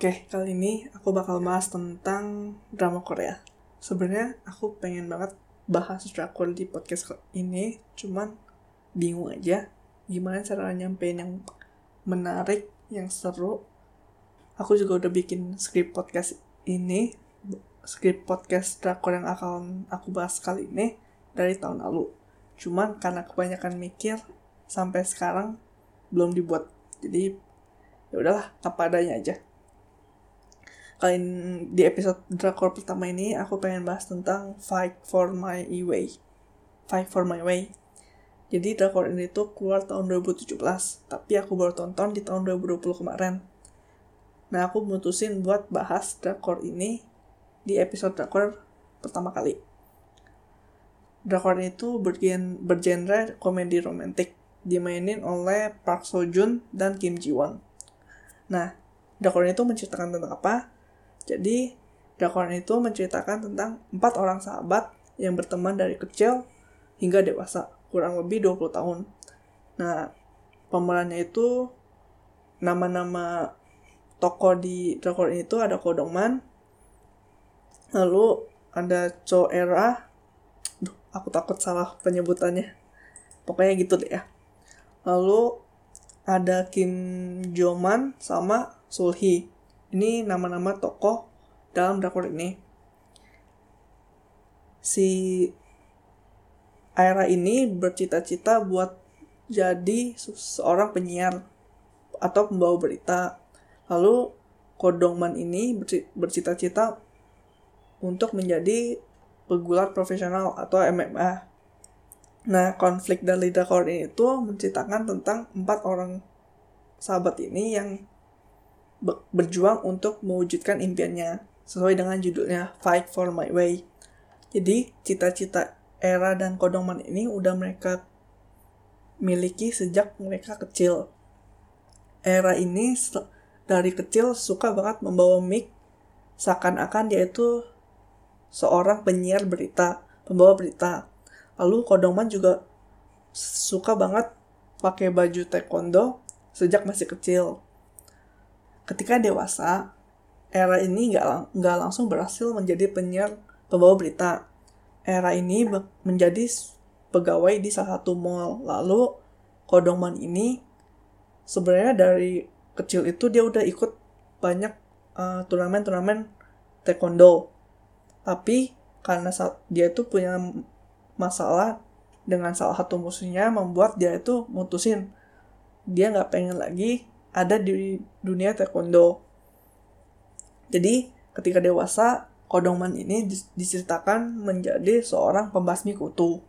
Oke, kali ini aku bakal bahas tentang drama Korea. Sebenarnya aku pengen banget bahas drakor di podcast ini, cuman bingung aja gimana cara nyampein yang menarik, yang seru. Aku juga udah bikin skrip podcast ini, skrip podcast drakor yang akan aku bahas kali ini dari tahun lalu. Cuman karena kebanyakan mikir, sampai sekarang belum dibuat. Jadi ya udahlah, apa adanya aja kali di episode drakor pertama ini aku pengen bahas tentang Fight for My Way. Fight for My Way. Jadi drakor ini tuh keluar tahun 2017, tapi aku baru tonton di tahun 2020 kemarin. Nah, aku mutusin buat bahas drakor ini di episode drakor pertama kali. Drakor itu bergen bergenre komedi romantik, dimainin oleh Park Seo Joon dan Kim Ji Won. Nah, drakor itu menceritakan tentang apa? Jadi, drakor itu menceritakan tentang empat orang sahabat yang berteman dari kecil hingga dewasa, kurang lebih 20 tahun. Nah, pemerannya itu nama-nama tokoh di drakor ini tuh ada Kodongman, lalu ada Cho Era, Duh, aku takut salah penyebutannya. Pokoknya gitu deh ya. Lalu ada Kim Joman sama Sulhi. Ini nama-nama tokoh dalam drakor ini. Si Aira ini bercita-cita buat jadi seorang penyiar atau pembawa berita. Lalu Kodongman ini bercita-cita untuk menjadi pegulat profesional atau MMA. Nah, konflik dari drakor ini itu menceritakan tentang empat orang sahabat ini yang berjuang untuk mewujudkan impiannya sesuai dengan judulnya Fight for My Way. Jadi cita-cita Era dan Kodongman ini udah mereka miliki sejak mereka kecil. Era ini dari kecil suka banget membawa mic seakan-akan dia itu seorang penyiar berita, pembawa berita. Lalu Kodongman juga suka banget pakai baju taekwondo sejak masih kecil ketika dewasa, era ini nggak nggak langsung berhasil menjadi penyiar pembawa berita. Era ini menjadi pegawai di salah satu mall. Lalu Kodongman ini sebenarnya dari kecil itu dia udah ikut banyak uh, turnamen-turnamen taekwondo. Tapi karena dia itu punya masalah dengan salah satu musuhnya membuat dia itu mutusin dia nggak pengen lagi ada di dunia taekwondo. Jadi, ketika dewasa, Kodongman ini diceritakan menjadi seorang pembasmi kutu.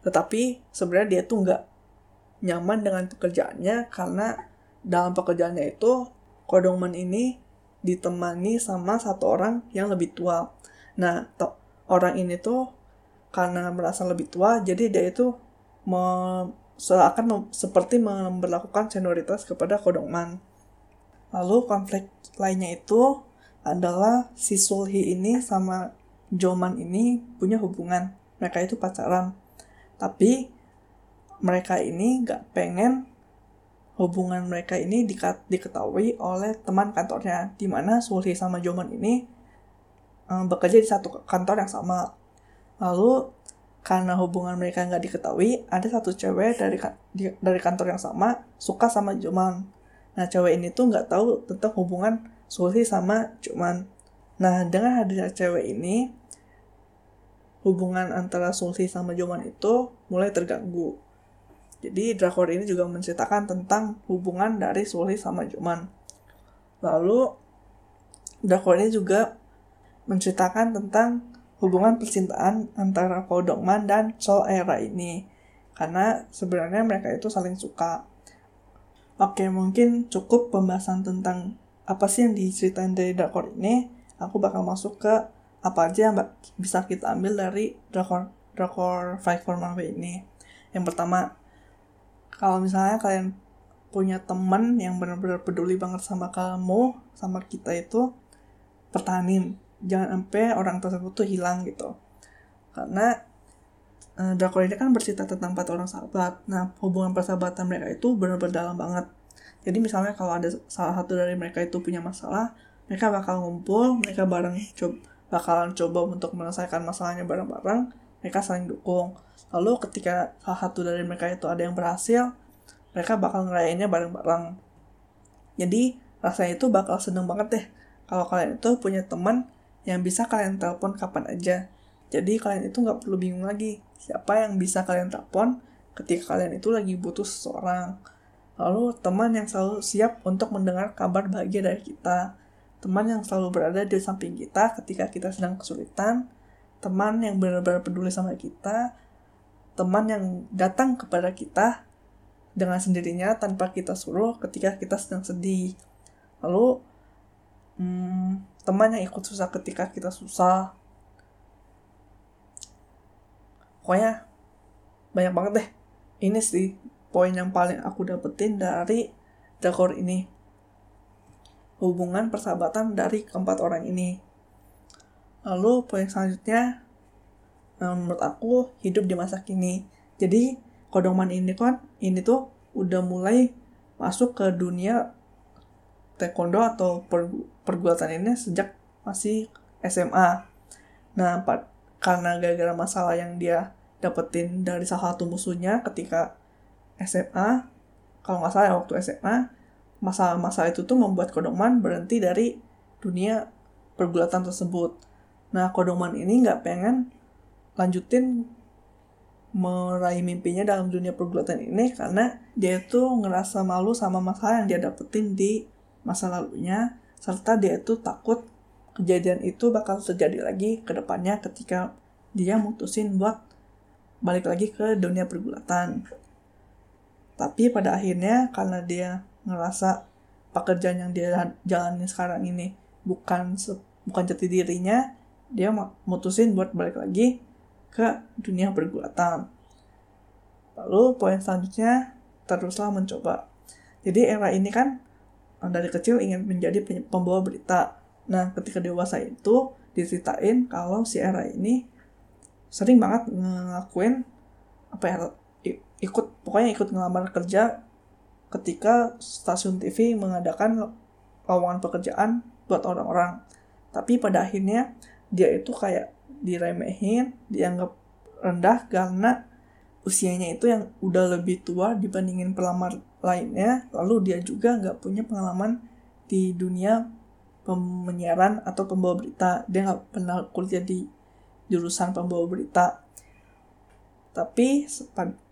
Tetapi sebenarnya dia tuh nggak nyaman dengan pekerjaannya karena dalam pekerjaannya itu Kodongman ini ditemani sama satu orang yang lebih tua. Nah, orang ini tuh karena merasa lebih tua, jadi dia itu seakan seperti memperlakukan senioritas kepada Kodongman. Lalu konflik lainnya itu adalah si Sulhi ini sama Joman ini punya hubungan. Mereka itu pacaran. Tapi mereka ini gak pengen hubungan mereka ini diketahui oleh teman kantornya. Di mana Sulhi sama Joman ini um, bekerja di satu kantor yang sama. Lalu karena hubungan mereka nggak diketahui, ada satu cewek dari dari kantor yang sama suka sama Juman. Nah, cewek ini tuh nggak tahu tentang hubungan Sulhi sama Juman. Nah, dengan hadirnya cewek ini, hubungan antara Sulhi sama Juman itu mulai terganggu. Jadi, drakor ini juga menceritakan tentang hubungan dari Sulhi sama Juman. Lalu, drakor ini juga menceritakan tentang hubungan percintaan antara Kodokman dan Sol Era ini. Karena sebenarnya mereka itu saling suka. Oke, mungkin cukup pembahasan tentang apa sih yang diceritain dari drakor ini. Aku bakal masuk ke apa aja yang bisa kita ambil dari drakor drakor Five for My ini. Yang pertama, kalau misalnya kalian punya teman yang benar-benar peduli banget sama kamu, sama kita itu, pertahanin jangan sampai orang tersebut tuh hilang gitu. Karena uh, drakor ini kan bercerita tentang empat orang sahabat. Nah hubungan persahabatan mereka itu benar-benar dalam banget. Jadi misalnya kalau ada salah satu dari mereka itu punya masalah mereka bakal ngumpul mereka bareng coba bakalan coba untuk menyelesaikan masalahnya bareng-bareng mereka saling dukung. Lalu ketika salah satu dari mereka itu ada yang berhasil mereka bakal ngerayainnya bareng-bareng. Jadi rasanya itu bakal seneng banget deh kalau kalian itu punya teman yang bisa kalian telepon kapan aja. Jadi kalian itu nggak perlu bingung lagi siapa yang bisa kalian telepon ketika kalian itu lagi butuh seseorang. Lalu teman yang selalu siap untuk mendengar kabar bahagia dari kita. Teman yang selalu berada di samping kita ketika kita sedang kesulitan, teman yang benar-benar peduli sama kita, teman yang datang kepada kita dengan sendirinya tanpa kita suruh ketika kita sedang sedih. Lalu, teman yang ikut susah ketika kita susah. Pokoknya banyak banget deh. Ini sih poin yang paling aku dapetin dari dekor ini hubungan persahabatan dari keempat orang ini. Lalu poin selanjutnya, menurut aku hidup di masa kini. Jadi kodoman ini kan ini tuh udah mulai masuk ke dunia taekwondo atau pergulatan ini sejak masih SMA. Nah, karena gara-gara masalah yang dia dapetin dari salah satu musuhnya ketika SMA, kalau nggak salah ya waktu SMA, masa-masa itu tuh membuat Kodoman berhenti dari dunia pergulatan tersebut. Nah, Kodoman ini nggak pengen lanjutin meraih mimpinya dalam dunia pergulatan ini karena dia itu ngerasa malu sama masalah yang dia dapetin di masa lalunya serta dia itu takut kejadian itu bakal terjadi lagi ke depannya ketika dia mutusin buat balik lagi ke dunia pergulatan. Tapi pada akhirnya karena dia ngerasa pekerjaan yang dia jalani sekarang ini bukan bukan jati dirinya dia mutusin buat balik lagi ke dunia pergulatan lalu poin selanjutnya teruslah mencoba jadi era ini kan dari kecil ingin menjadi pembawa berita nah ketika dewasa itu diceritain kalau si era ini sering banget ngelakuin apa ya ikut pokoknya ikut ngelamar kerja ketika stasiun TV mengadakan lowongan pekerjaan buat orang-orang. Tapi pada akhirnya dia itu kayak diremehin, dianggap rendah karena usianya itu yang udah lebih tua dibandingin pelamar lainnya. Lalu dia juga nggak punya pengalaman di dunia penyiaran atau pembawa berita. Dia nggak pernah kuliah di jurusan pembawa berita. Tapi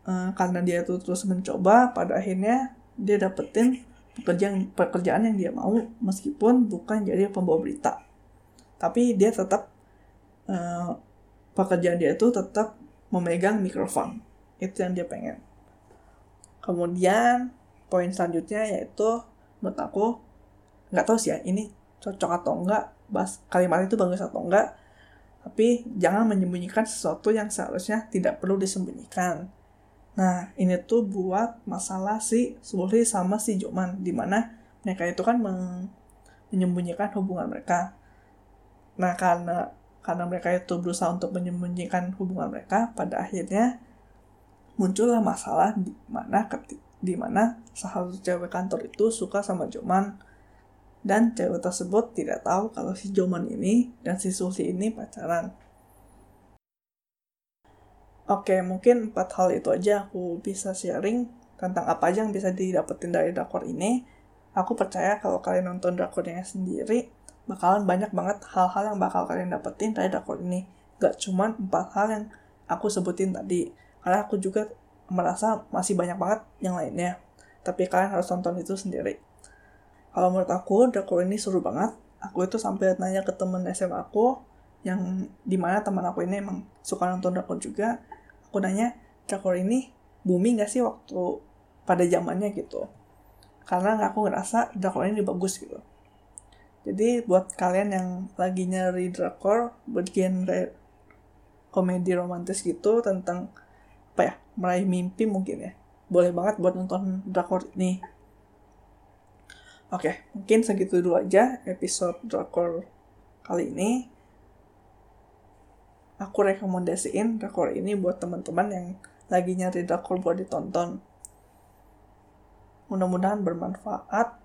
uh, karena dia itu terus mencoba, pada akhirnya dia dapetin pekerjaan pekerjaan yang dia mau meskipun bukan jadi pembawa berita tapi dia tetap uh, pekerjaan dia itu tetap memegang mikrofon itu yang dia pengen kemudian poin selanjutnya yaitu menurut aku nggak tahu sih ya ini cocok atau enggak bahas kalimat itu bagus atau enggak tapi jangan menyembunyikan sesuatu yang seharusnya tidak perlu disembunyikan Nah, ini tuh buat masalah si Sulhi sama si Joman, di mana mereka itu kan menyembunyikan hubungan mereka. Nah, karena karena mereka itu berusaha untuk menyembunyikan hubungan mereka, pada akhirnya muncullah masalah di mana di mana salah satu cewek kantor itu suka sama Joman dan cewek tersebut tidak tahu kalau si Joman ini dan si Susi ini pacaran. Oke, mungkin empat hal itu aja aku bisa sharing tentang apa aja yang bisa didapetin dari drakor ini. Aku percaya kalau kalian nonton drakornya sendiri, bakalan banyak banget hal-hal yang bakal kalian dapetin dari drakor ini. Gak cuman empat hal yang aku sebutin tadi. Karena aku juga merasa masih banyak banget yang lainnya. Tapi kalian harus nonton itu sendiri. Kalau menurut aku, drakor ini seru banget. Aku itu sampai nanya ke temen SMA aku, yang di mana teman aku ini emang suka nonton drakor juga aku nanya drakor ini booming gak sih waktu pada zamannya gitu karena aku ngerasa drakor ini bagus gitu jadi buat kalian yang lagi nyari drakor bergenre komedi romantis gitu tentang apa ya meraih mimpi mungkin ya boleh banget buat nonton drakor ini Oke, mungkin segitu dulu aja episode drakor kali ini aku rekomendasiin drakor ini buat teman-teman yang lagi nyari drakor buat ditonton. Mudah-mudahan bermanfaat.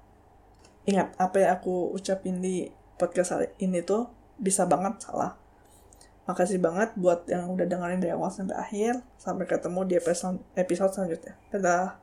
ingat apa yang aku ucapin di podcast ini tuh bisa banget salah makasih banget buat yang udah dengerin dari awal sampai akhir. Sampai ketemu di episode episode selanjutnya. Dadah